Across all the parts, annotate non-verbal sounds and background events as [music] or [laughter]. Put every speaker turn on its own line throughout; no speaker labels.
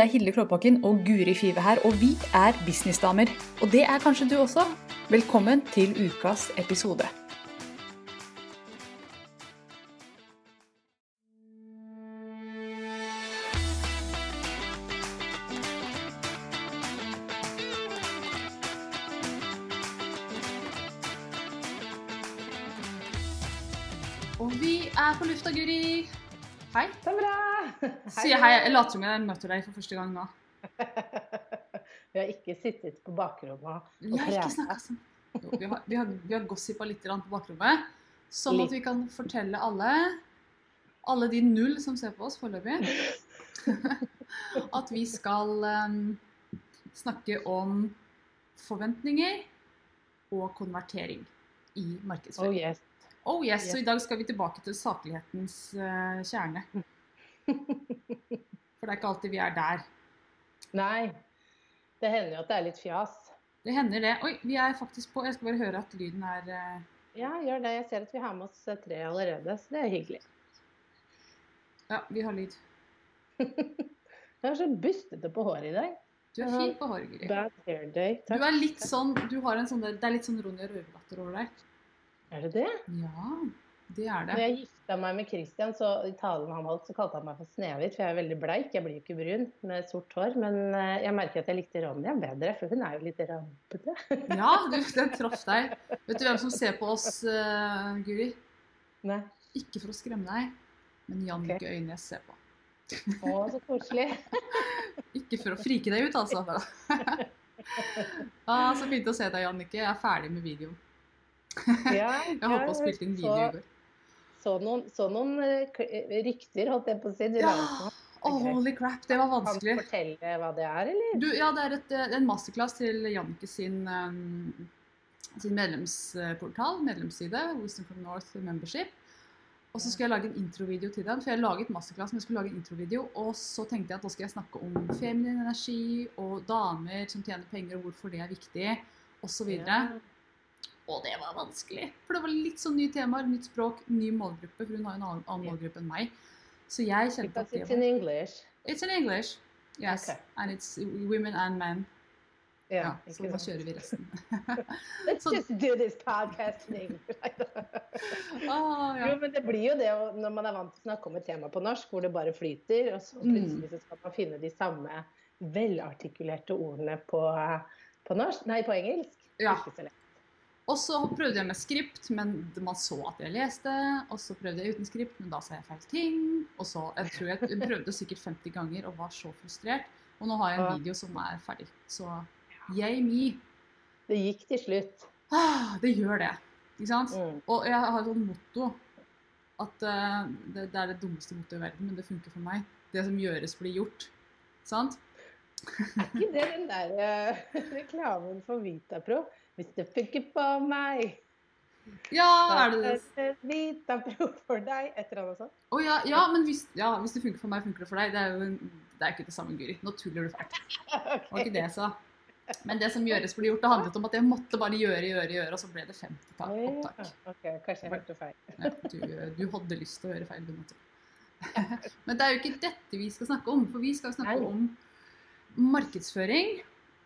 Det er Hilde Klåbakken og Guri Five her, og vi er businessdamer. Og det er kanskje du også. Velkommen til ukas episode. Og vi er på lufta, Guri. Hei.
Så bra!
Sier hei. Jeg later som jeg møter deg for første gang nå. [laughs]
Vi har ikke sittet på bakrommet
Vi har ikke snakka sånn. Jo, vi har, vi har, vi har gossipa litt på bakrommet. Sånn at vi kan fortelle alle, alle de null som ser på oss foreløpig, [laughs] at vi skal em, snakke om forventninger og konvertering i
Oh yes.
Oh yes, Så i dag skal vi tilbake til saklighetens uh, kjerne. [laughs] For det er ikke alltid vi er der.
Nei. Det hender jo at det er litt fjas.
Det hender det. Oi, vi er faktisk på. Jeg skal bare høre at lyden er uh...
Ja, gjør det. Jeg ser at vi har med oss eh, tre allerede, så det er hyggelig.
Ja, vi har lyd. [laughs]
Du er så bustete på håret i dag.
Du er fin på håret, Guri.
Bad hair day.
Du er litt sånn, du har en sånn Det er litt sånn Ronja Røverdatter over deg.
Er det det?
Ja, det er det.
Når jeg gifta meg med Christian, så i talen han holdt, så kalte han meg for Snehvit, for jeg er veldig bleik. Jeg blir jo ikke brun med sort hår. Men eh, jeg merker at jeg likte Ronja bedre, for hun er jo litt rampete. [laughs]
Ja, du, den traff deg. Vet du hvem som ser på oss, uh, Guri?
Nei.
Ikke for å skremme deg, men Jannicke Øynes ser på.
Å, så koselig. [laughs]
Ikke for å frike deg ut, altså. [laughs] ah, så fint å se deg, Jannicke. Jeg er ferdig med videoen. [laughs]
Ja,
Jeg håper å spille inn video i går.
Så noen, så noen eh, eh, rykter, holdt jeg på å si.
Ja! Oh, holy crap, det var vanskelig.
Kan du fortelle hva det er, eller?
Du, ja, det er et, eh, en masterclass til Janke sin, sin medlemsportal, medlemsside, Wisdom from North Membership. Og så skulle jeg lage en introvideo til den, for jeg laget masterclass, men jeg skulle lage en introvideo, og så tenkte jeg at da skal jeg snakke om feminin energi, og damer som tjener penger, og hvorfor det er viktig, og så. Og det var vanskelig, for det var litt sånn nye temaer, nytt språk, ny målgruppe, for hun har en annen, annen målgruppe enn meg. Så jeg kjente
Because
at det
it's in English.
It's in English, yes,
Okay.
and it's women and men. Ja,
Ja,
så da kjører vi resten. [laughs]
Let's
Så-
just do this podcast in English. [laughs]
ah, ja.
Jo, men det blir jo det når man er vant til å snakke om et tema på norsk, hvor det bare flyter, og så
Mm.
plutselig så skal man finne de samme velartikulerte ordene på, på norsk, nei, på engelsk.
Ja.
Ikke så lett.
Og så prøvde jeg med skript, men man så at jeg leste. Og så prøvde jeg uten skript, men da sa jeg feil ting. Og så, jeg tror jeg prøvde sikkert 50 ganger og var så frustrert. Og nå har jeg en video som er ferdig. Så yay me.
Det gikk til slutt.
Ah, det gjør det. Ikke sant?
Mm.
Og jeg har et sånt motto at uh, det, det er det dummeste mottoet i verden, men det funker for meg. Det som gjøres, blir gjort. Sant?
Er ikke det den der uh, [laughs] reklamen for Vitapro? Hvis det funker på meg,
Ja, er det det?
da er det Vitapro for deg. Et eller annet sånt.
Oh, ja, ja, men hvis, ja, hvis det funker for meg, funker det for deg. Det er jo en, det er ikke det samme, Guri. Nå tuller du fælt. [laughs] Det var ikke det jeg sa. Men det som gjøres blir gjort, det handlet om at jeg måtte bare gjøre, gjøre, gjøre, og så ble det 50 tak,
Å, ja.
opptak.
Ok, kanskje jeg hørte feil.
Ja, du, du hadde lyst til å gjøre feil, du måtte. [laughs] Men det er jo ikke dette vi skal snakke om, for vi skal snakke
Nei.
om markedsføring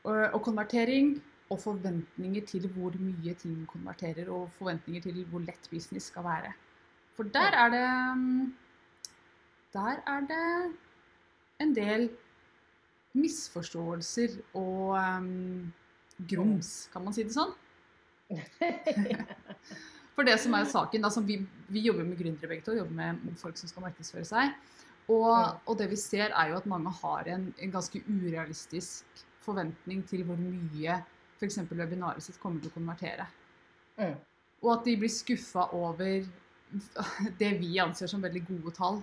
og, og konvertering og forventninger til hvor mye ting konverterer, og forventninger til hvor lett business skal være. For der er det mm, Der er det en del misforståelser og um, grums, kan man si det sånn? [laughs] For det som er saken, altså vi, vi jobber med gründere begge to, jobber med folk som skal markedsføre seg. Og, og det vi ser er jo at mange har en, en ganske urealistisk forventning til hvor mye f.eks. webinaret sitt kommer til å konvertere.
Mm.
Og at de blir skuffa over det vi anser som veldig gode tall.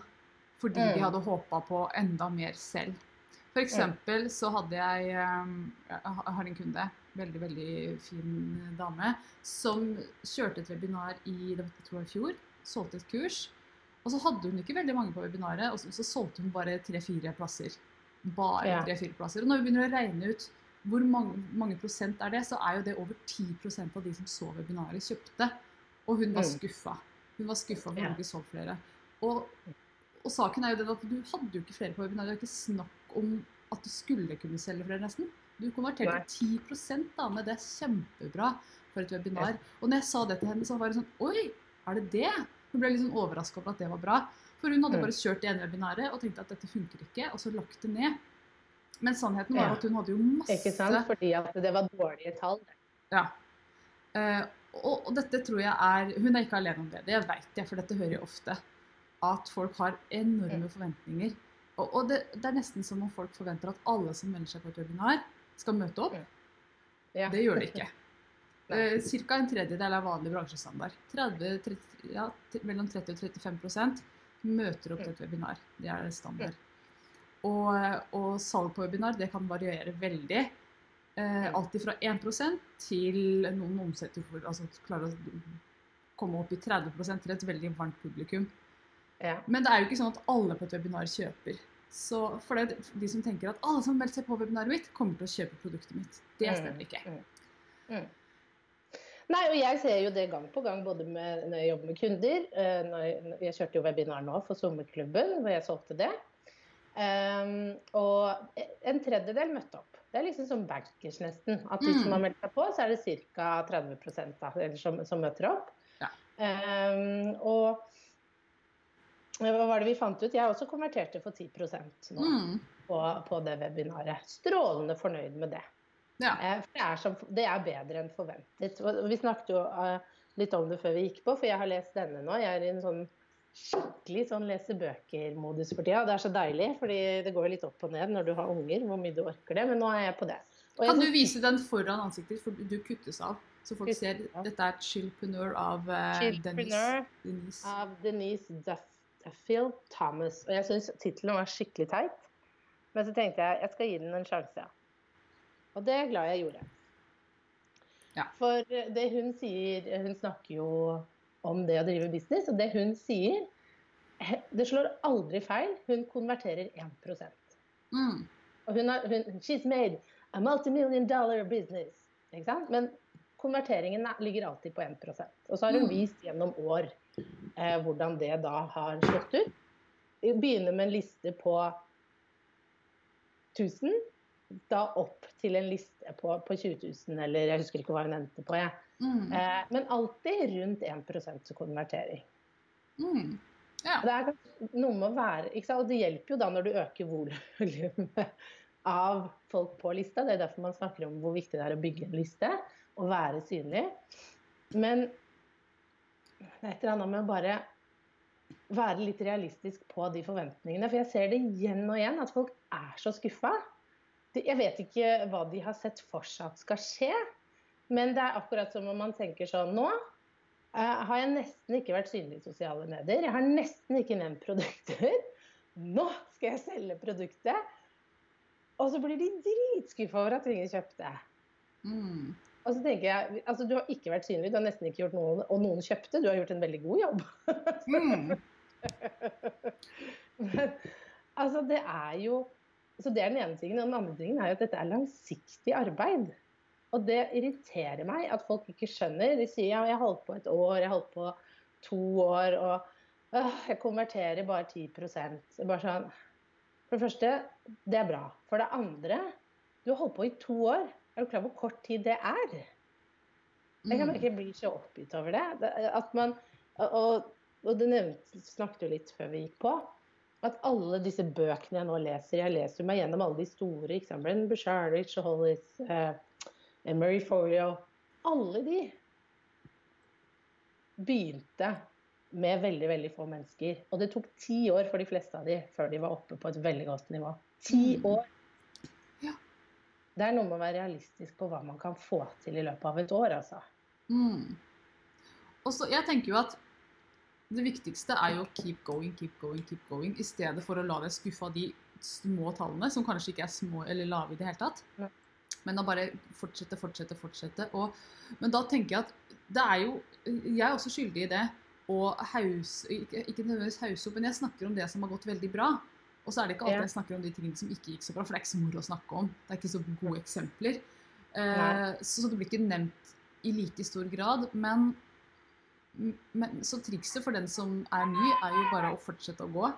Fordi de
Mm.
hadde håpa på enda mer selv. For eksempel så hadde jeg um, Jeg har en kunde, veldig, veldig fin dame, som kjørte et webinar i det var i fjor. Solgte et kurs. Og så hadde hun ikke veldig mange på webinaret, og så, så solgte hun bare tre-fire plasser. Bare tre-fire plasser. Og når vi begynner å regne ut hvor mange, mange prosent er det, så er jo det over 10% av de som så webinaret, kjøpte. Og hun var
Mm.
skuffa. Hun var skuffa for hun ikke så flere. Og, og saken er jo den at du hadde jo ikke flere på webinaret. Det er ikke snakk om at du skulle kunne selge flere, nesten. Du konverterte
Nei.
10 da, med det kjempebra for et webinar. Og når jeg sa det til henne, så var det sånn Oi, er det det? Hun ble litt sånn overraska over at det var bra. For hun hadde
Mm.
bare kjørt det ene webinaret og tenkte at dette funker ikke, og så lagt det ned. Men sannheten var
Ja.
at hun hadde jo masse
Ikke sant? Fordi at det var dårlige tall.
Ja. Eh, og, og dette tror jeg er Hun er ikke alene om det, det vet jeg, for dette hører jeg ofte. At folk har enorme
Mm.
forventninger. Og, og det, det er nesten som om folk forventer at alle som melder seg på et webinar, skal møte opp.
Mm. Ja.
Det gjør de ikke. [laughs] Eh, Ca. en tredjedel er vanlig bransjestandard. 30, 30, ja, mellom 30 og 35 møter opp til et webinar. Det er standard. Og, og salg på webinar det kan variere veldig. Eh,
Mm.
alt fra 1% til noen omsetter for altså klarer å komme opp i 30% til et veldig varmt publikum.
Ja.
Men det er jo ikke sånn at alle på et webinar kjøper. Så for det, de som tenker at alle som melder seg på webinaret mitt, kommer til å kjøpe produktet mitt. Det
Mm.
stemmer ikke.
Mm. Nei, og jeg ser jo det gang på gang, både med, når jeg jobber med kunder eh, jeg, jeg kjørte jo webinar nå for sommerklubben, hvor jeg solgte det. Ehm, og en tredjedel møtte opp. Det er liksom som bankers, nesten. At de
man
som har meldt seg på, så er det ca. 30% da, eller som, som møter opp.
Ja.
Um, og hva var det vi fant ut? Jeg også konverterte for 10 nå
Mm.
på, på det webinaret. Strålende fornøyd med det.
Ja.
Eh, For det er, som, det er bedre enn forventet. Og Vi snakket jo eh, litt om det før vi gikk på, for jeg har lest denne nå. Jeg er i en sånn skikkelig sånn lese bøker-modus for tida. Det er så deilig, fordi det går litt opp og ned når du har unger, hvor mye du orker det. Men nå er jeg på det. Og jeg
Kan du vise den foran ansiktet, for du kuttes av? Så folk
Kuttes
ser dette er Chillpreneur av uh, Denise.
Chillpreneur
Denise.
av Denise Duffield Thomas. Og jeg syns tittelen var skikkelig teit. Men så tenkte jeg jeg skal gi den en sjanse. Og det er jeg glad jeg gjorde.
Ja.
For eh, det hun sier Hun snakker jo om det å drive business, og det hun sier Det slår aldri feil. Hun konverterer 1
Mm.
Og hun har hun, She's made a multimillion dollar business. Ikke sant? Men konverteringen er- ligger alltid på 1% Og så har hun
Mm.
vist gjennom år eh, hvordan det da har slått ut. Vi begynner med en liste på 1000, da opp til en liste på, på 20 000, eller jeg husker ikke hva hun endte på. Jeg.
Mm.
Eh, men alltid rundt 1 konvertering.
Mm. Ja.
Det er noe med å være ikke sant? Og det hjelper jo da når du øker volumet av folk på lista. Det er derfor man snakker om hvor viktig det er å bygge en liste og være synlig. Men det er et eller annet med å bare være litt realistisk på de forventningene. For jeg ser det igjen og igjen, at folk er så skuffa. Jeg vet ikke hva de har sett for seg at skal skje, men det er akkurat som om man tenker sånn Nå eh, har jeg nesten ikke vært synlig i sosiale medier. Jeg har nesten ikke nevnt produkter. Nå skal jeg selge produktet! Og så blir de dritskuffa over at ingen kjøpte.
Mm.
Og så tenker jeg, altså Du har ikke vært synlig, du har nesten ikke gjort noe, og noen kjøpte. Du har gjort en veldig god jobb.
Mm. [laughs]
Men altså, det er jo Så det er den ene tingen. Og den andre tingen er jo at dette er langsiktig arbeid. Og det irriterer meg at folk ikke skjønner. De sier ja, jeg har holdt på et år, jeg har holdt på to år, og øh, jeg konverterer bare 10 Det er bare sånn For det første, det er bra. For det andre, du har holdt på i to år. Er du klar over hvor kort tid det er? Jeg kan
Mm.
ikke bli så oppgitt over det. at man, og, og det nevnte, snakket jo litt før vi gikk på. At alle disse bøkene jeg nå leser Jeg leser meg gjennom alle de store. ikke sant? Brennan Richard Hollis, eh, Murray Folio. Alle de begynte med veldig veldig få mennesker. Og det tok ti år for de fleste av de før de var oppe på et veldig godt nivå. Ti
Mm.
år.
Ja.
Det er noe med å være realistisk på hva man kan få til i løpet av et år, altså.
Mm. Og så, jeg tenker jo at det viktigste er jo keep going, keep going, keep going, i stedet for å la deg skuffe av de små tallene, som kanskje ikke er små eller lave i det hele tatt.
Ja.
Men å bare fortsette, fortsette, fortsette. Og, men da tenker jeg at det er jo Jeg er også skyldig i det. å hause, ikke, ikke nødvendigvis hause opp, men jeg snakker om det som har gått veldig bra. Og så er det ikke alltid jeg snakker om de tingene som ikke gikk så bra, for det er ikke så moro å snakke om. Det er ikke så gode eksempler.
Nei.
så, så det blir ikke nevnt i like stor grad. Men, men så trikset for den som er ny, er jo bare å fortsette å gå.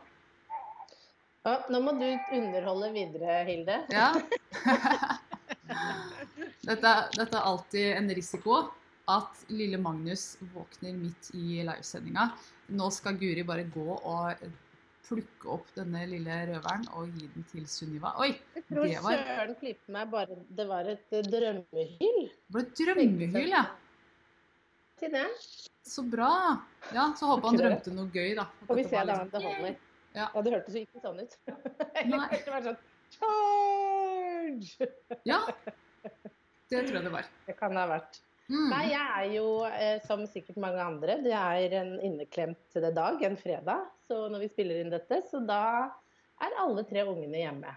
Ja, nå må du underholde videre, Hilde.
Ja. [laughs] dette, dette er alltid en risiko. At lille Magnus våkner midt i livesendinga. Nå skal Guri bare gå og plukke opp denne lille røveren og gi den til Sunniva. Oi!
Jeg tror
Det var-
Søren klippet meg bare Det var et eh, drømmehyl.
Det ble et drømmehyl, ja.
Til det.
Så bra. Ja, Så håper han drømte noe gøy, da.
Får vi se da
liksom-
om det holder.
Ja.
Ja, det hørtes jo ikke sånn ut. [laughs]
Nei.
det var sånn Charge!
Ja. Det tror jeg det var.
Det kan det ha vært.
Mm.
Nei, jeg er jo, eh, som sikkert mange andre, det er en inneklemt dag, en fredag. Så når vi spiller inn dette, så da er alle tre ungene hjemme.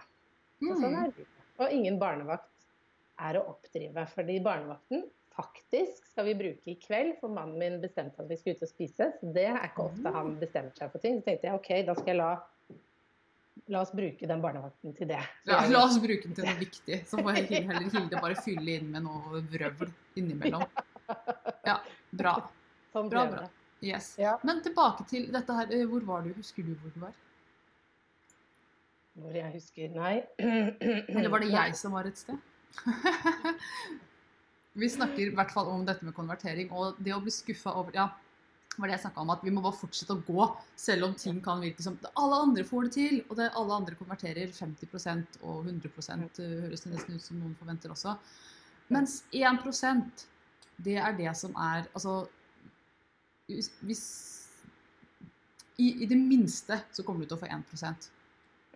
Og sånn
Mm.
er det. Og ingen barnevakt er å oppdrive. Fordi barnevakten faktisk skal vi bruke i kveld, for mannen min bestemte at vi skulle ut og spise. Så det er ikke ofte han bestemmer seg for ting. Så tenkte jeg OK, da skal jeg la La oss bruke den barnevakten til det.
Ja, la oss bruke den til noe viktig. Så får heller Hilde bare fylle inn med noe vrøvl innimellom. Ja, bra.
sånn
bra, bra. Yes. Men tilbake til dette her. eh, Hvor var du? Husker du hvor du var?
Hvor jeg husker Nei. [clears throat]
Eller var det jeg som var et sted? [laughs] Vi snakker i hvert fall om dette med konvertering og det å bli skuffa over Ja, var det jeg snakka om, at vi må bare fortsette å gå selv om ting kan virke som Alle andre får det til, og det, alle andre konverterer 50% og 100 uh, høres det nesten ut som noen forventer også. Mens 1% det er det som er Altså hvis, hvis i, I det minste så kommer du til å få 1%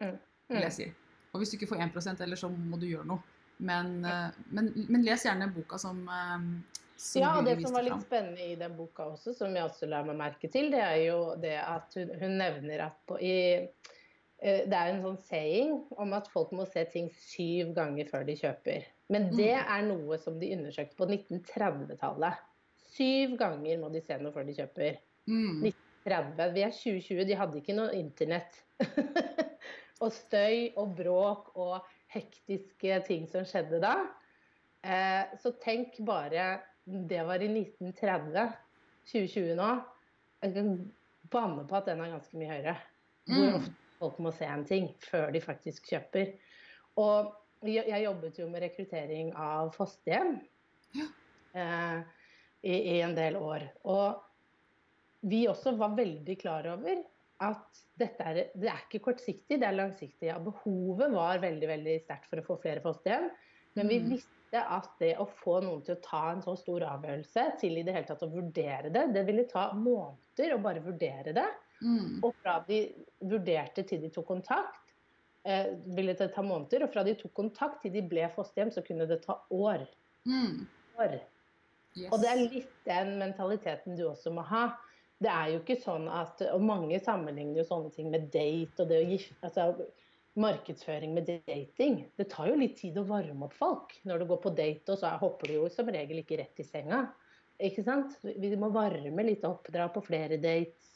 vil jeg si. Og hvis du ikke får 1% eller så må du gjøre noe. Men, eh, men, men les gjerne boka som, eh, som
Ja, og det som var litt spennende i den boka også, som jeg også la meg merke til, det er jo det at hun, hun nevner at på, i, eh, det er en sånn saying om at folk må se ting syv ganger før de kjøper. Men det
Mm.
er noe som de undersøkte på 1930-tallet. Syv ganger må de se noe før de kjøper.
Mm.
1930. Vi er 2020, de hadde ikke noe internett. [laughs] og støy og bråk og hektiske ting som skjedde da. Eh, så tenk bare Det var i 1930. 2020 nå. Jeg kan banne på at den er ganske mye høyere. Hvor
Mm.
ofte folk må se en ting før de faktisk kjøper. Og jeg jobbet jo med rekruttering av fosterhjem eh, i, i en del år. Og vi også var veldig klar over at dette er, det er ikke kortsiktig, det er langsiktig. Ja, behovet var veldig veldig sterkt for å få flere fosterhjem. Men vi
Mm.
visste at det å få noen til å ta en så stor avgjørelse, til i det hele tatt å vurdere det, det ville ta måneder å bare vurdere det.
Mm.
Og fra de vurderte til de tok kontakt, eh, ville det ta måneder. Og fra de tok kontakt til de ble fosterhjem, så kunne det ta år.
Mm.
år.
Yes.
Og det er litt den mentaliteten du også må ha. Det er jo ikke sånn at Og mange sammenligner jo sånne ting med date og det å gifte altså, Markedsføring med dating. Det tar jo litt tid å varme opp folk. Når du går på date, og så hopper du jo som regel ikke rett i senga. Ikke sant? Vi må varme litt opp, dra på flere dates.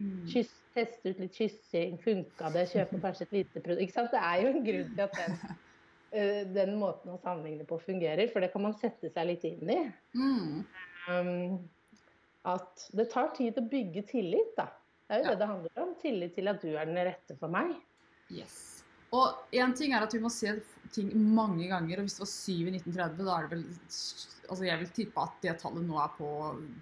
Mm.
Kyss, teste ut litt kyssing. Funka det? Kjøpe kanskje et lite produkt. Ikke sant? Det er jo en grunn til at den, [laughs] eh, den måten å sammenligne på fungerer, for det kan man sette seg litt inn i.
Mm.
Um, at det tar tid å bygge tillit, da. Det er jo
Ja.
det det handler om. Tillit til at du er den rette for meg.
Yes. Og én ting er at vi må se ting mange ganger, og hvis det var 7 i 1930, da er det vel Altså jeg vil tippe at det tallet nå er på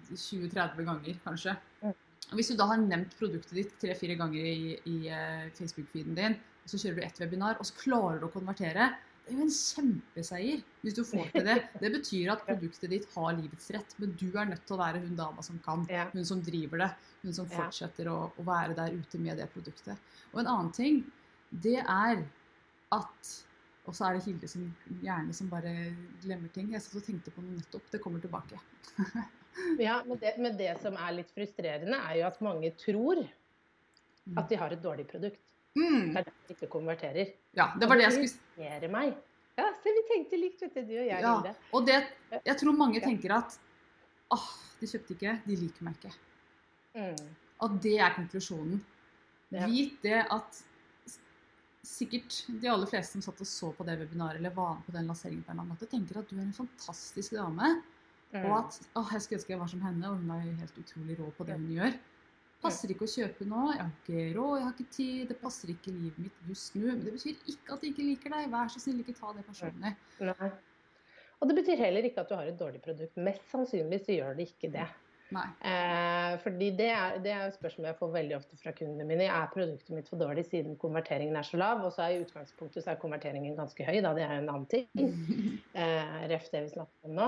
20-30 ganger, kanskje.
Mm.
Hvis du da har nevnt produktet ditt tre-fire ganger i, i eh, Facebook-feeden din, og så kjører du ett webinar, og så klarer du å konvertere, det er jo en kjempeseier hvis du får til det. Det betyr at produktet ditt har livets rett, men du er nødt til å være hun dama som kan.
Ja.
Hun som driver det. Hun som
Ja.
fortsetter å, å være der ute med det produktet. Og en annen ting, det er at Og så er det Hilde som gjerne som bare glemmer ting. Jeg satt og tenkte på noe nettopp. Det kommer tilbake. [laughs]
Ja, men det, men det som er litt frustrerende, er jo at mange tror at de har et dårlig produkt.
Mm.
Det er derfor de ikke konverterer.
Ja, det var det jeg skulle
meg. Ja, se, vi tenkte likt, vet du, du og jeg,
Ja, og det, jeg tror mange tenker at åh, de kjøpte ikke, de liker meg ikke.
Mm.
At det er konklusjonen.
Ja.
Vit det at sikkert de aller fleste som satt og så på det webinaret eller var på den lanseringen på en annen måte, tenker at du er en fantastisk dame.
Mm.
Og at åh, jeg skulle ønske jeg var som henne, og hun er helt utrolig rå på det hun gjør. Passer ikke å kjøpe nå, jeg har ikke råd, jeg har ikke tid, det passer ikke livet mitt just nå. Men det betyr ikke at jeg ikke liker deg. Vær så snill, ikke ta det personlig.
Nei. Og det betyr heller ikke at du har et dårlig produkt. Mest sannsynlig så gjør det ikke det.
Nei.
Eh, fordi det er, det er et spørsmål jeg får veldig ofte fra kundene mine. Er produktet mitt for dårlig siden konverteringen er så lav? Og så er i utgangspunktet så er konverteringen ganske høy, da. Det er en annen ting. [laughs] Eh, Ref det vi snakker om nå.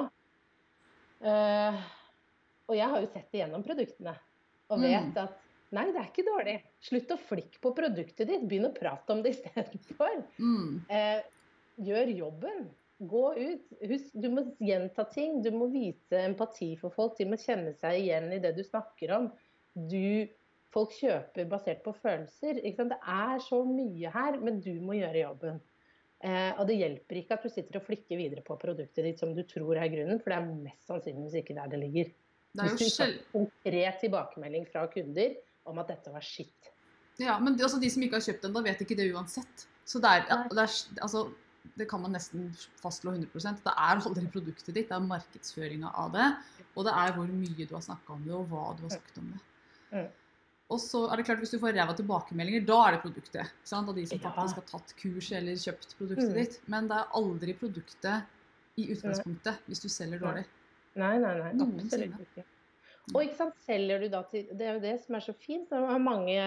Eh, og jeg har jo sett igjennom produktene og
Mm.
vet at nei, det er ikke dårlig. Slutt å flikke på produktet ditt. Begynn å prate om det istedenfor.
Mm.
Eh, gjør jobben. Gå ut. Husk, du må gjenta ting. Du må vise empati for folk. De må kjenne seg igjen i det du snakker om. Du, folk kjøper basert på følelser. Det er så mye her, men du må gjøre jobben. Eh, og det hjelper ikke at du sitter og flikker videre på produktet ditt som du tror er grunnen, for det er mest sannsynligvis ikke der det ligger.
Det er [laughs]
Hvis
jo
du ikke har konkret tilbakemelding fra kunder om at dette var skitt.
Ja, men de, altså, de som ikke har kjøpt da vet ikke det uansett. Så det er, det er altså, det kan man nesten fastslå 100 Det er aldri produktet ditt, det er markedsføringa av det. Og det er hvor mye du har snakka om det, og hva du har sagt om det.
Mm.
Og så er det klart, Hvis du får ræva tilbakemeldinger, da er det produktet. sant? Av de som faktisk har tatt kurs eller kjøpt produktet
Mm.
ditt. Men det er aldri produktet i utgangspunktet hvis du selger dårlig.
Nei, nei, nei. Absolutt ikke. Og ikke sant, selger du da til Det er jo det som er så fint. Det er mange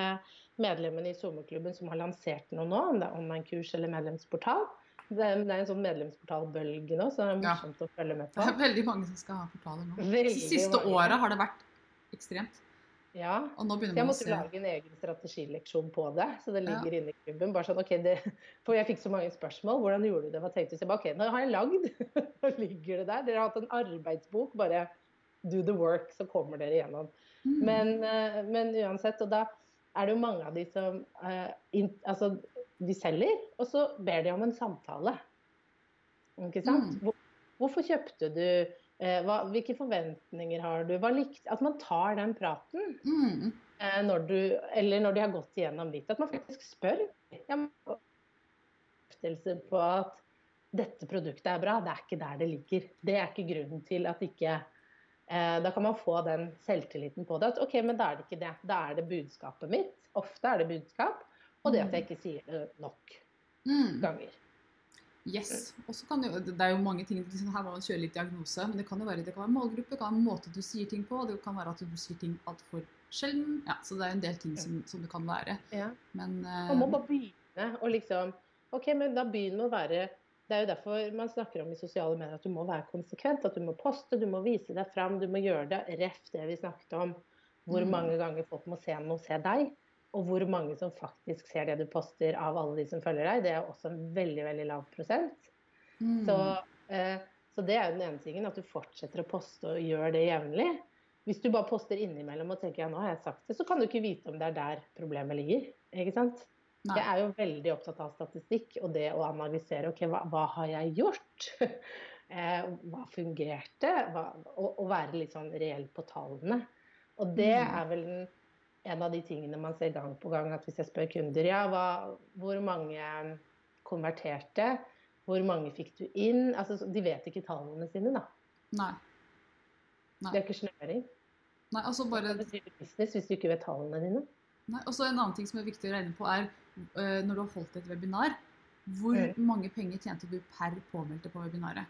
medlemmene i SoMe-klubben som har lansert noe nå, om det er online-kurs eller medlemsportal. Det er, det er en sånn medlemsportalbølge nå, så det er
Ja.
morsomt å følge med på.
Det er veldig mange som skal ha portaler nå.
Veldig
De siste
mange.
har det vært ekstremt.
Ja. Jeg måtte lage en egen strategileksjon på det, så det
Ja.
ligger inne i klubben. Bare sånn, ok, det, For jeg fikk så mange spørsmål. Hvordan gjorde du det? Hva tenkte du? Så jeg bare, ok, nå har jeg lagd. [laughs] Nå ligger det der. Dere har hatt en arbeidsbok. Bare do the work, så kommer dere gjennom.
Mm.
Men, eh, men uansett, og da er det jo mange av de som eh, Altså, de selger, og så ber de om en samtale. Ikke sant?
Mm.
Hvor, hvorfor kjøpte du? Eh, hva, hvilke forventninger har du? At man tar den praten.
Mm.
Eh, når du, eller når de har gått igjennom litt. At man faktisk spør. Jeg må bekreftelse på at dette produktet er bra. Det er ikke der det ligger. Det er ikke grunnen til at ikke eh, Da kan man få den selvtilliten på det. At OK, men da er det ikke det. Da er det budskapet mitt. Ofte er det budskap. Og det at jeg ikke sier det nok
Mm.
ganger.
Yes. Og så kan jo, det er jo mange ting, liksom, Her må man kjøre litt diagnose, men det kan jo være, det kan være målgruppe, det kan være måte du sier ting på, det kan være at du sier ting altfor sjelden. Ja, så det er en del ting som, som det kan være.
Ja.
Men uh,
Man må bare begynne å liksom OK, men da begynn med å være Det er jo derfor man snakker om i sosiale medier at du må være konsekvent. At du må poste, du må vise deg fram, du må gjøre det. Ref det vi snakket om. Hvor
Mm.
mange ganger folk må se noe, se deg. Og hvor mange som faktisk ser det du poster av alle de som følger deg. Det er også en veldig, veldig lav prosent.
mm,
Så, eh, så det er jo den ene tingen, at du fortsetter å poste og gjør det jevnlig. Hvis du bare poster innimellom og tenker ja, nå har jeg sagt det, så kan du ikke vite om det er der problemet ligger. Ikke sant?
nei.
Jeg er jo veldig opptatt av statistikk og det å analysere ok, hva, hva har jeg gjort? [laughs] eh, hva fungerte? Hva, og, og være litt sånn reell på tallene. Og det
Mm.
er vel en, en av de tingene man ser gang på gang. at Hvis jeg spør kunder ja, hva, hvor mange konverterte, hvor mange fikk du inn? Altså, de vet ikke tallene sine, da.
nei. Nei.
Det er ikke snøring.
nei. Altså bare
Det betyr business hvis du ikke vet tallene dine?
Nei, og så En annen ting som er viktig å regne på, er uh, når du har holdt et webinar, hvor
Mm.
mange penger tjente du per påmeldte på webinaret?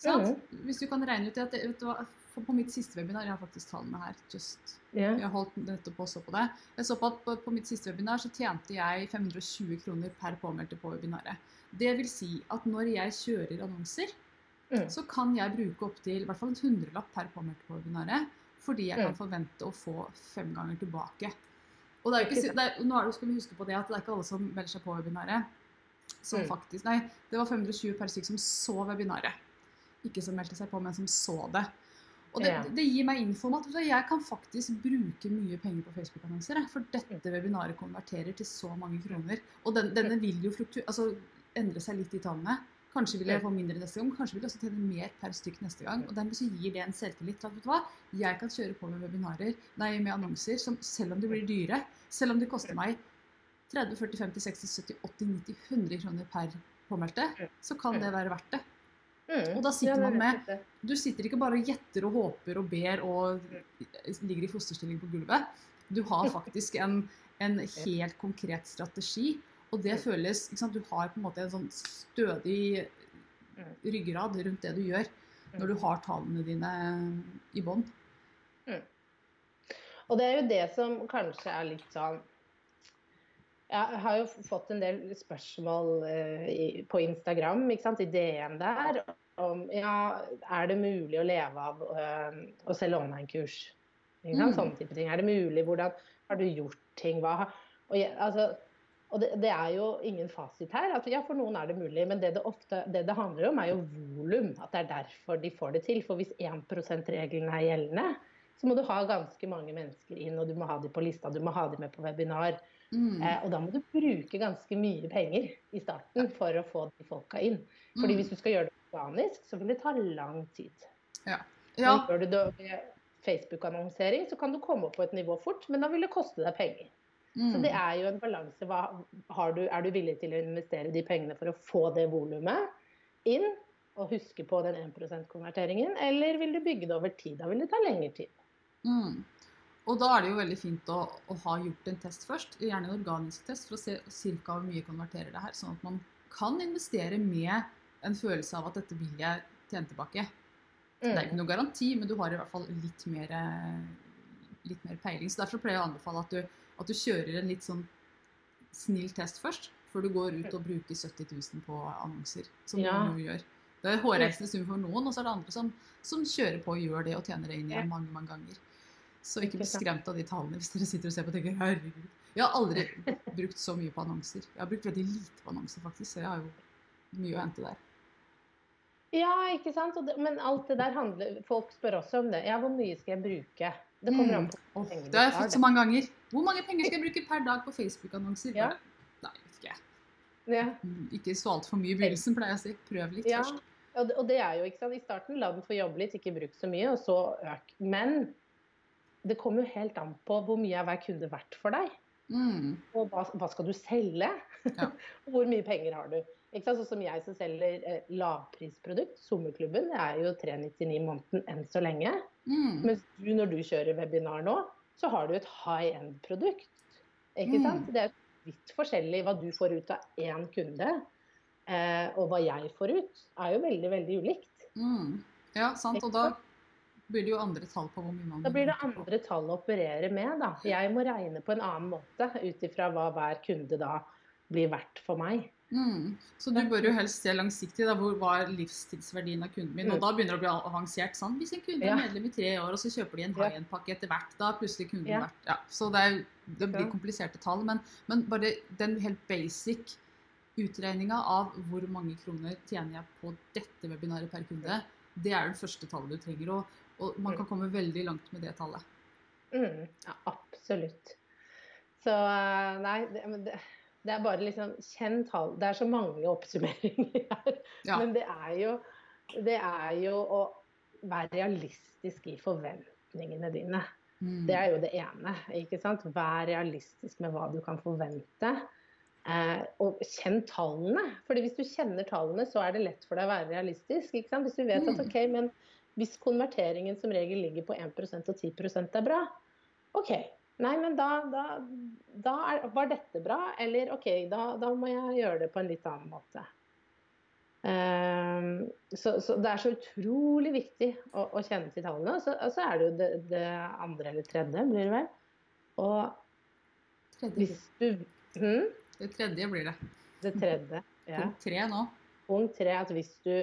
Sant? Hvis du kan regne ut at det, for På mitt siste webinar Jeg har faktisk tallene her. just,
yeah.
Jeg holdt nettopp på å så på det. Jeg så på at på, på mitt siste webinar så tjente jeg 520 kroner per påmeldte på webinaret. Det vil si at når jeg kjører annonser,
Mm.
så kan jeg bruke opptil i hvert fall en hundrelapp per påmeldte på webinaret. Fordi jeg kan
Mm.
forvente å få fem ganger tilbake. Og det er ikke, det er, nå det, skal vi huske på det at det er ikke alle som melder seg på webinaret. Som
Mm.
faktisk, nei, det var 520 per stykk som så webinaret. Ikke som meldte seg på, men som så det. Og det, det gir meg info om at jeg kan faktisk bruke mye penger på Facebook-annonser. For dette webinaret konverterer til så mange kroner. Og den, denne vil jo altså, endre seg litt i tallene. Kanskje vil jeg få mindre neste gang, kanskje vil jeg også tjene mer per stykk neste gang. Og dermed så gir det en selvtillit til at vet du hva, jeg kan kjøre på med webinarer, nei, med annonser som selv om de blir dyre, selv om det koster meg 30, 40, 50, 60, 70, 80, 90, 100 kroner per påmeldte, så kan det være verdt det.
Mm.
Og da sitter
Ja, er
man med. Du sitter ikke bare og gjetter og håper og ber og ligger i fosterstilling på gulvet. Du har [laughs] faktisk en, en helt konkret strategi, og det
Mm.
føles ikke sant? Du har på en måte en sånn stødig
Mm.
ryggrad rundt det du gjør, når du har tallene dine i bånn.
Og det er jo det som kanskje er litt sånn Jeg har jo fått en del spørsmål eh, i, på Instagram, ikke sant, i DM der, om ja, er det mulig å leve av øh, å selge online-kurs?
Mm.
Sånne type ting. Er det mulig? Hvordan har du gjort ting? Hva og, jeg, altså, og det, det er jo ingen fasit her. At, ja, for noen er det mulig, men det det, ofte, det det handler om, er jo volum. At det er derfor de får det til. For hvis 1 %-regelen er gjeldende, så må du ha ganske mange mennesker inn, og du må ha dem på lista, du må ha dem med på webinar.
Mm.
Eh, og da må du bruke ganske mye penger i starten for å få de folka inn. Fordi
Mm.
hvis du skal gjøre det organisk, så vil det ta lang tid.
Ja.
ja. Gjør du det Facebook-annonsering, så kan du komme opp på et nivå fort, men da vil det koste deg penger.
Mm.
Så det er jo en balanse. Du, er du villig til å investere de pengene for å få det volumet inn, og huske på den 1 %-konverteringen, eller vil du bygge det over tid? Da vil det ta lengre tid.
Mm. Og da er det jo veldig fint å, å ha gjort en test først, gjerne en organisk test, for å se ca. hvor mye konverterer det her. Sånn at man kan investere med en følelse av at dette vil jeg tjene tilbake. Det er ikke
Mm.
noe garanti, men du har i hvert fall litt mer, eh, litt mer peiling. Så Derfor pleier jeg å anbefale at du, at du kjører en litt sånn snill test først, før du går ut og bruker 70 000 på annonser. Som
Ja.
noen gjør. Det er hårreisende sum for noen, og så er det andre som, som kjører på og gjør det og tjener det inn igjen mange mange ganger. Så Ikke bli skremt av de tallene hvis dere sitter og ser på og tenker herregud. Jeg har aldri brukt så mye på annonser. Jeg har brukt veldig lite på annonser, faktisk, så jeg har jo mye å hente der.
Ja, ikke sant. Det, men alt det der handler Folk spør også om det. Ja, hvor mye skal jeg bruke? Det kommer an på
Åh,
penger du
det har jeg fått så mange ganger. Hvor mange penger skal jeg bruke per dag på Facebook-annonser?
Ja.
Nei, vet ikke jeg.
ja.
Mm, Ikke så altfor mye i begynnelsen, pleier jeg å si. Prøv litt
Ja.
først.
Og det, og det er jo ikke sant. I starten la den få jobbe litt, ikke bruk så mye, og så øk. Men det kommer jo helt an på hvor mye er hver kunde verdt for deg.
Mm.
Og hva, hva skal du selge?
Ja. [laughs]
Hvor mye penger har du? Ikke sant? Sånn som jeg som selger eh, lavprisprodukt, Sommerklubben, det er jo 399 i måneden enn så lenge.
Mm.
Mens du, når du kjører webinar nå, så har du et high end-produkt. Ikke
Mm.
sant? Det er litt forskjellig hva du får ut av én kunde, eh, og hva jeg får ut, er jo veldig, veldig ulikt.
Mm. Ja, sant. Og da blir det jo andre tall på hvor mye man
Da blir det andre tall å operere med. Da. Jeg må regne på en annen måte ut ifra hva hver kunde da blir verdt for meg.
Mm. Så du bør jo helst se langsiktig. Da, hvor var livstidsverdien av kunden min? Og
Mm.
da begynner det å bli avansert. sånn. Hvis en kunde
Ja.
er medlem i tre år, og så kjøper de en
Ja.
high-end-pakke etter hvert, da plutselig kunden
Ja.
vært ja. Så det, er, det blir kompliserte tall. Men, men bare den helt basic utregninga av hvor mange kroner tjener jeg på dette webinaret per kunde, det er det første tallet du trenger. Og, og man kan komme veldig langt med det tallet.
Mm, ja, absolutt. Så eh, nei, det, men det, det er bare liksom Kjenn tall. Det er så mange oppsummeringer her.
Ja.
Men det er jo det er jo å være realistisk i forventningene dine.
Mm.
Det er jo det ene. ikke sant? Vær realistisk med hva du kan forvente. Eh, og kjenn tallene. Fordi hvis du kjenner tallene, så er det lett for deg å være realistisk. ikke sant? Hvis du vet at
Mm.
ok, men hvis konverteringen som regel ligger på 1% og 10% er bra, OK. Nei, men da, da, da er, var dette bra. Eller OK, da, da må jeg gjøre det på en litt annen måte. Um, så, så det er så utrolig viktig å, å kjenne til tallene. Og så, og så er det jo det, det andre eller tredje, blir det vel. Og
Tredje.
hvis du hm?
Det tredje blir det.
Det tredje. Ja.
Punkt tre nå.
Punkt tre at hvis du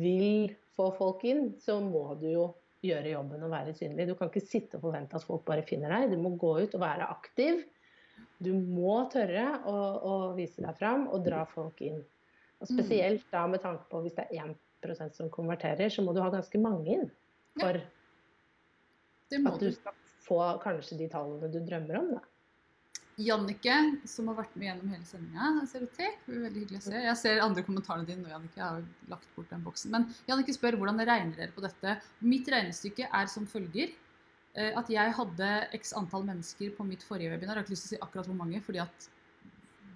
vil få folk inn, så må du jo gjøre jobben og være synlig. Du kan ikke sitte og forvente at folk bare finner deg. Du må gå ut og være aktiv. Du må tørre å, å vise deg fram og dra folk inn. Og spesielt da med tanke på hvis det er 1% som konverterer, så må du ha ganske mange inn. For
ja,
at
du.
skal få kanskje de tallene du drømmer om. Da.
Jannicke, som har vært med gjennom hele sendinga, ser til. Det er Veldig hyggelig å se. Jeg ser andre kommentarene dine nå, Jannicke. Jeg har jo lagt bort den boksen. Men Jannicke spør hvordan regner dere på dette. Mitt regnestykke er som følger. eh, At jeg hadde x antall mennesker på mitt forrige webinar. Jeg har ikke lyst til å si akkurat hvor mange, fordi at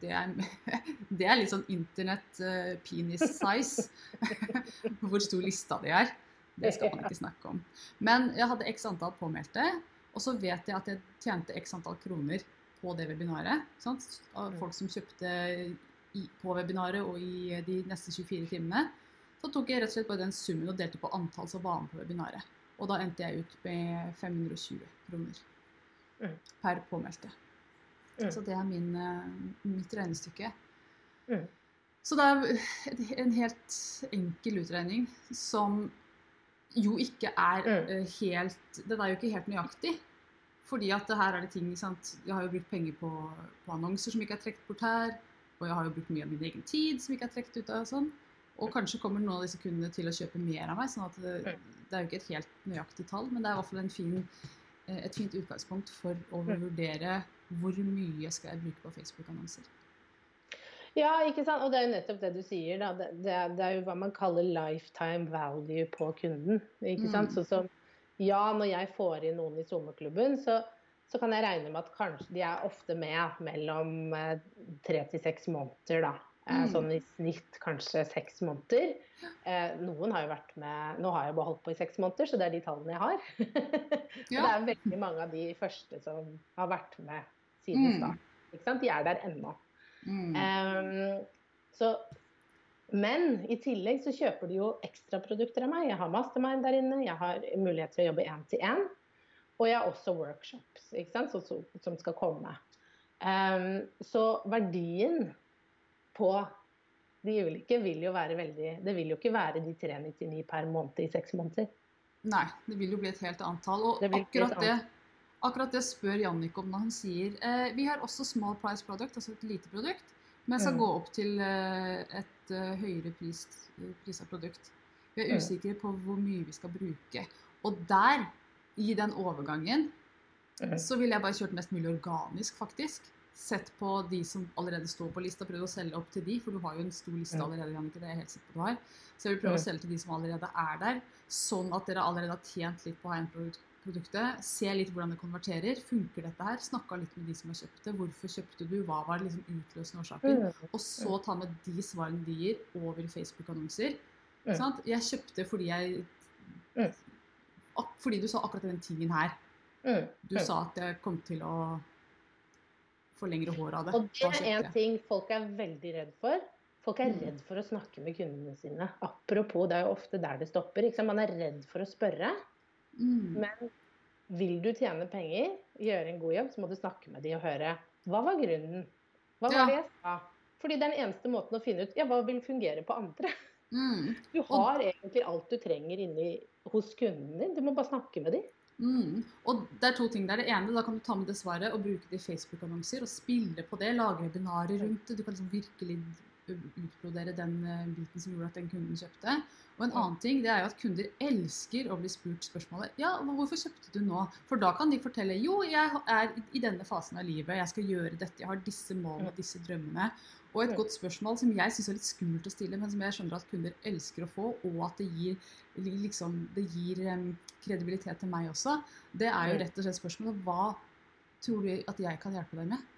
det er, [laughs] det er litt sånn internett uh, penis size. [laughs] Hvor stor lista di er. Det skal man ikke snakke om. Men jeg hadde x antall påmeldte, og så vet jeg at jeg tjente x antall kroner på det webinaret. Sant? Av folk som kjøpte i, på webinaret og i de neste 24 timene. Så tok jeg rett og slett bare den summen og delte på antall som var med på webinaret. Og da endte jeg ut med 520 kroner
Mm.
per påmeldte.
Mm.
Så det er min, eh, mitt regnestykke.
Mm.
Så det er en helt enkel utregning som jo ikke er eh, helt Den er jo ikke helt nøyaktig. Fordi at det her er det ting sant? Jeg har jo brukt penger på, på annonser som ikke er trukket bort her. Og jeg har jo brukt mye av min egen tid som ikke er trukket ut av. Sånn. Og kanskje kommer noen av disse kundene til å kjøpe mer av meg. sånn at det,
Mm.
det er jo ikke et helt nøyaktig tall, men det er i hvert fall en fin, eh, et fint utgangspunkt for å
Mm.
vurdere hvor mye skal jeg bruke på Facebook-annonser.
Ja, ikke sant. Og det er jo nettopp det du sier. Da. Det, det, det er jo hva man kaller lifetime value på kunden. Ikke sant?
Mm.
Sånn som ja, når jeg får inn noen i sommerklubben, så, så kan jeg regne med at kanskje de er ofte med mellom eh, tre til seks måneder, da. Eh,
Mm.
Sånn i snitt kanskje seks måneder. Eh, noen har jo vært med Nå har jeg bare holdt på i seks måneder, så det er de tallene jeg har. [laughs] Og det er veldig mange av de første som har vært med siden
Mm.
start. De er der ennå.
Mm.
Um, så, men i tillegg så kjøper de jo ekstraprodukter av meg. Jeg har mastermind der inne, jeg har mulighet til å jobbe én til én. Og jeg har også workshops ikke sant? Så, som skal komme. Um, så verdien på de ulike vil jo være veldig Det vil jo ikke være de 399 per måned i seks måneder.
Nei, det vil jo bli et helt annet tall. Og
Det
akkurat det, akkurat det spør Jannik om når han sier eh, vi har også small price product, altså et lite produkt, men skal
Mm.
gå opp til eh, et eh, høyere pris, prisa produkt. Vi er usikre på hvor mye vi skal bruke. Og der, i den overgangen, så ville jeg bare kjørt mest mulig organisk, faktisk. Sett på de som allerede står på lista, prøvd å selge opp til de, for du har jo en stor liste allerede, Jannicke, det er jeg helt sikker på du har. Så jeg vil prøve å selge til de som allerede er der, sånn at dere allerede har tjent litt på high-end-produktet. Se litt hvordan det konverterer. Funker dette her? Snakka litt med de som har kjøpt det. Hvorfor kjøpte du? Hva var liksom utløsende årsaker?
Mm.
Og så ta med de svarene de gir, over i Facebook-annonser. Jeg kjøpte fordi jeg Fordi du sa akkurat den tingen her. Du sa at jeg kom til å få lengre hår av det.
Og det er en ting folk er veldig redd for. Folk er
Mm.
redd for å snakke med kundene sine. Apropos, det er jo ofte der det stopper. Man er redd for å spørre.
Mm.
Men vil du tjene penger, gjøre en god jobb, så må du snakke med dem og høre hva var grunnen? Hva var det jeg sa? Fordi det er den eneste måten å finne ut ja, hva vil fungere på andre.
Mm.
Du har egentlig alt du trenger inni hos kunden din. Du må bare snakke med dem.
Mm. Og det er to ting der. Det ene, da kan du ta med det svaret og bruke det i Facebook-annonser og spille på det. Lage webinarer rundt det. Du kan liksom virkelig utbrodere den eh, biten som gjorde at den kunden kjøpte. Og en annen ting det er jo at kunder elsker å bli spurt spørsmålet Ja, hvorfor kjøpte du nå? For da kan de fortelle jo, jeg er i denne fasen av livet, jeg skal gjøre dette, jeg har disse målene og disse drømmene. Og et godt spørsmål som jeg syns er litt skummelt å stille, men som jeg skjønner at kunder elsker å få, og at det gir, liksom, det gir um, kredibilitet til meg også, det er jo rett og slett spørsmålet hva tror du at jeg kan hjelpe deg med?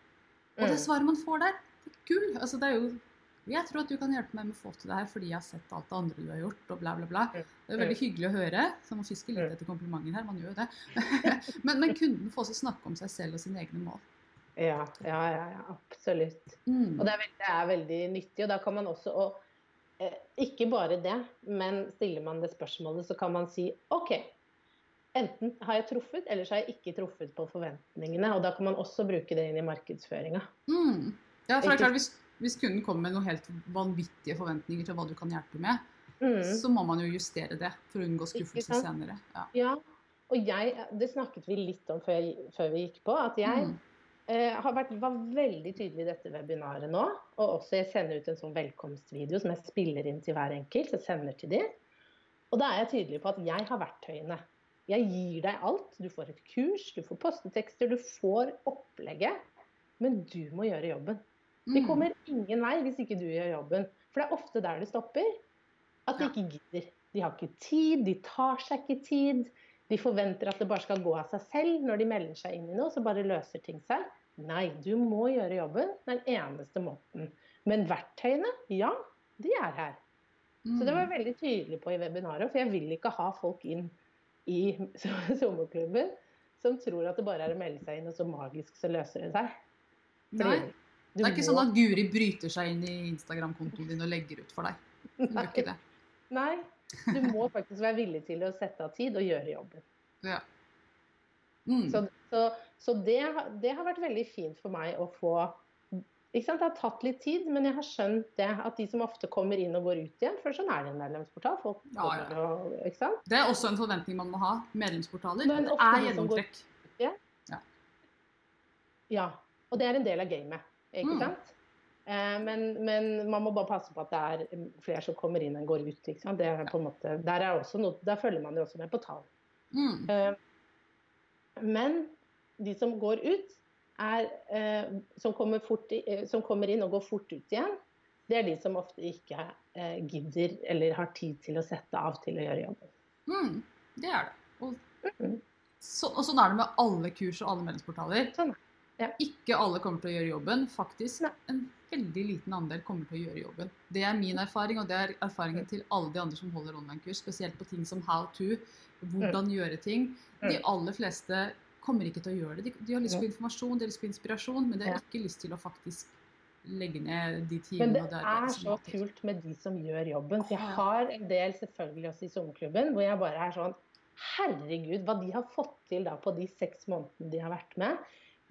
Og det svaret man får der, det er gull. Altså, det er jo jeg tror at du kan hjelpe meg med å få til det her fordi jeg har sett alt det andre du har gjort, og bla, bla, bla. Det er veldig hyggelig å høre. Så man fisker litt etter komplimenter her, man gjør jo det. [laughs] men, men kunden får også snakke om seg selv og sine egne mål.
Ja, ja, ja, ja, absolutt.
Mm.
Og det er, veldig, det er veldig nyttig. Og da kan man også og, eh, Ikke bare det, men stiller man det spørsmålet, så kan man si OK. Enten har jeg truffet, eller så har jeg ikke truffet på forventningene. Og da kan man også bruke det inn i markedsføringa.
Mm. Ja, for det er klart, hvis, hvis kunden kommer med noen helt vanvittige forventninger til hva du kan hjelpe med,
Mm.
så må man jo justere det for å unngå skuffelse senere. Ja.
Ja. Og jeg, det snakket vi litt om før, før vi gikk på. At jeg
Mm.
eh, har vært, var veldig tydelig i dette webinaret nå. Og også jeg sender ut en sånn velkomstvideo som jeg spiller inn til hver enkelt. Så jeg sender til de. Og da er jeg tydelig på at jeg har verktøyene. Jeg gir deg alt. Du får et kurs, du får postetekster, du får opplegget. Men du må gjøre jobben. Vi
Mm.
kommer ingen vei hvis ikke du gjør jobben. For det er ofte der det stopper. At de ikke gidder. De har ikke tid, de tar seg ikke tid. De forventer at det bare skal gå av seg selv. Når de melder seg inn i noe, så bare løser ting seg. Nei, du må gjøre jobben den eneste måten. Men verktøyene, ja, de er her. Så det var jeg
Mm.
veldig tydelig på i webinaret, for jeg vil ikke ha folk inn i [laughs] sommerklubben som tror at det bare er å melde seg inn, og så magisk så løser det seg. Fordi
Nei. Det er ikke sånn at Guri bryter seg inn i Instagram-kontoen din og legger ut for deg. Hun gjør ikke det. [laughs]
Nei, du må faktisk være villig til å sette av tid og gjøre jobben.
Ja. Mm.
Så, så, så det, det har vært veldig fint for meg å få ikke sant? Det har tatt litt tid, men jeg har skjønt det. At de som ofte kommer inn og går ut igjen For sånn er det en medlemsportal. Folk
Ja, ja.
og, ikke sant?
Det er også en forventning man må ha. Medlemsportaler.
Men
Det er
de Ja.
gjennomtrekk.
Ja. Og det er en del av gamet. Ikke
Mm.
sant? Eh, men, men man må bare passe på at det er mm, flere som kommer inn enn går ut. Ikke sant? Det er på en måte, der, er noe, der følger man jo også med på tall.
Mm.
Eh, Men de som går ut, er, eh, som, kommer fort som kommer inn og går fort ut igjen, det er de som ofte ikke gidder eller har tid til å sette av til å gjøre jobben.
Mm. Det er det. Og,
Mhm.
så, og sånn er det med alle kurs og alle meldingsportaler.
Sånn, ja.
Ikke alle kommer til å gjøre jobben. Faktisk
Nei.
en veldig liten andel kommer til å gjøre jobben. Det er min erfaring, og det er erfaringen til alle de andre som holder online-kurs. Spesielt på ting som how to, hvordan gjøre ting. De
Mm.
aller fleste kommer ikke til å gjøre det. De, de har lyst på informasjon, de har lyst på inspirasjon, men de har ikke lyst til å faktisk legge ned de
Men det
det
er
er
så kult med de som gjør jobben. For jeg har en del selvfølgelig også i sommerklubben hvor jeg bare er sånn Herregud, hva de har fått til da på de seks månedene de har vært med.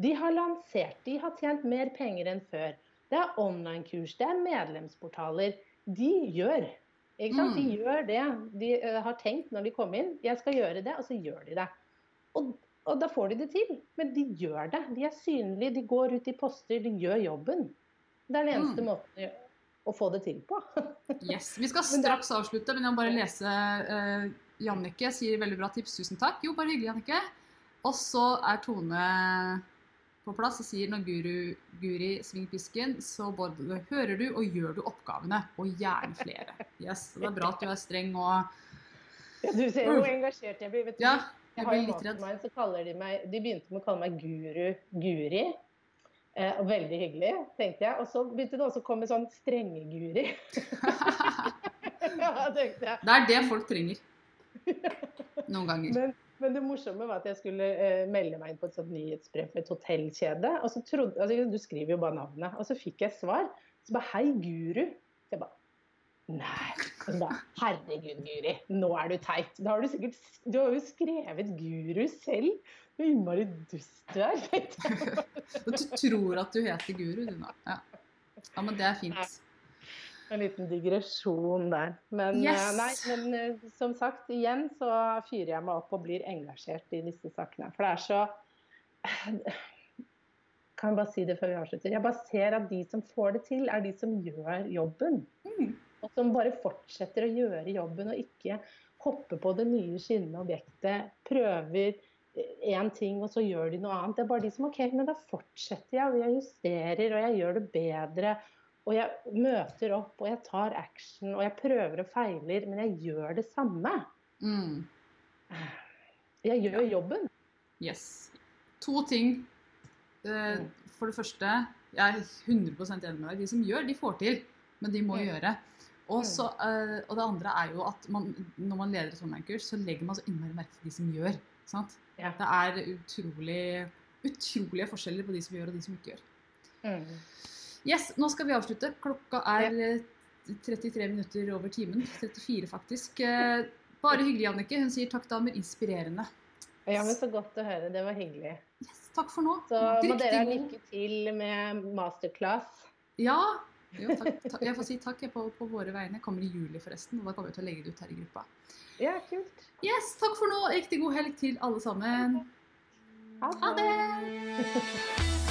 De har lansert, de har tjent mer penger enn før. Det er online-kurs, det er medlemsportaler. De gjør. Ikke sant? De
Mm.
gjør det de uh, har tenkt når de kom inn. Jeg skal gjøre det, og så gjør de det. Og, og da får de det til. Men de gjør det. De er synlige, de går ut i poster, de gjør jobben. Det er den eneste
Mm.
måten å få det til på. [laughs]
Yes. Vi skal straks avslutte, men jeg må bare lese uh, Jannicke sier veldig bra tips. Tusen takk. Jo, bare hyggelig, Jannicke. Og så er Tone på plass og sier når Guru, Guri svinger pisken, så både hører du og gjør du oppgavene. Og gjerne flere. Yes, Det er bra at du er streng og
Du ser hvor engasjert jeg blir. Vet du.
Ja,
jeg
jeg
har
litt redd.
Meg, så kaller de meg De begynte med å kalle meg Guru Guri. Eh, og veldig hyggelig, tenkte jeg. Og så begynte det også å komme sånn strenge-Guri. [laughs] [laughs] ja, tenkte jeg.
Det er det folk trenger. Noen ganger.
Men, men det morsomme var at jeg skulle eh, melde meg inn på et sånt nyhetsbrev for et hotellkjede. Og så trodde, altså, du skriver jo bare navnet. Og så fikk jeg svar. Så bare 'Hei, Guru'. Så jeg bare Nei. Og så bare, Herregud, Guri, nå er du teit. Da har du sikkert Du har jo skrevet Guru selv. Så innmari dust du er. [laughs]
Du tror at du heter Guru, du nå. Ja. ja, men det er fint.
En liten digresjon der. Men,
Yes.
eh, nei, men eh, som sagt, igjen så fyrer jeg meg opp og blir engasjert i disse sakene. For det er så [sighs] Kan jeg bare si det før vi avslutter? Jeg bare ser at de som får det til, er de som gjør jobben.
Mm.
Og som bare fortsetter å gjøre jobben og ikke hoppe på det nye skinnende objektet. Prøver én ting, og så gjør de noe annet. Det er bare de som OK, men da fortsetter jeg, og jeg justerer, og jeg gjør det bedre. Og jeg møter opp, og jeg tar action, og jeg prøver og feiler, men jeg gjør det samme.
Mm.
Jeg gjør jobben.
Yes. To ting. Eh,
Mm.
For det første, jeg er 100% enig med deg. De som gjør, de får til. Men de må
Mm.
gjøre. Og,
Mm.
så, eh, og det andre er jo at man, når man leder et online-kurs, så legger man så innmari merke til de som gjør. Sant?
Ja.
Det er utrolig, utrolige forskjeller på de som gjør og de som ikke gjør.
Mm.
Yes, nå skal vi avslutte. Klokka er eh, 33 minutter over timen. 34 faktisk. Eh, Bare hyggelig, Jannicke. Hun sier takk, damer. Inspirerende.
Ja, men Så godt å høre. Det var hyggelig.
Yes, takk for nå.
Så må dere ha lykke til med masterclass.
Ja. Jo, takk, takk. Jeg får si takk på, på våre vegne. Kommer i juli, forresten. Og da kommer vi til å legge det ut her i gruppa.
Ja, kult.
Yes, takk for nå. Riktig god helg til alle sammen. Ha det! [laughs]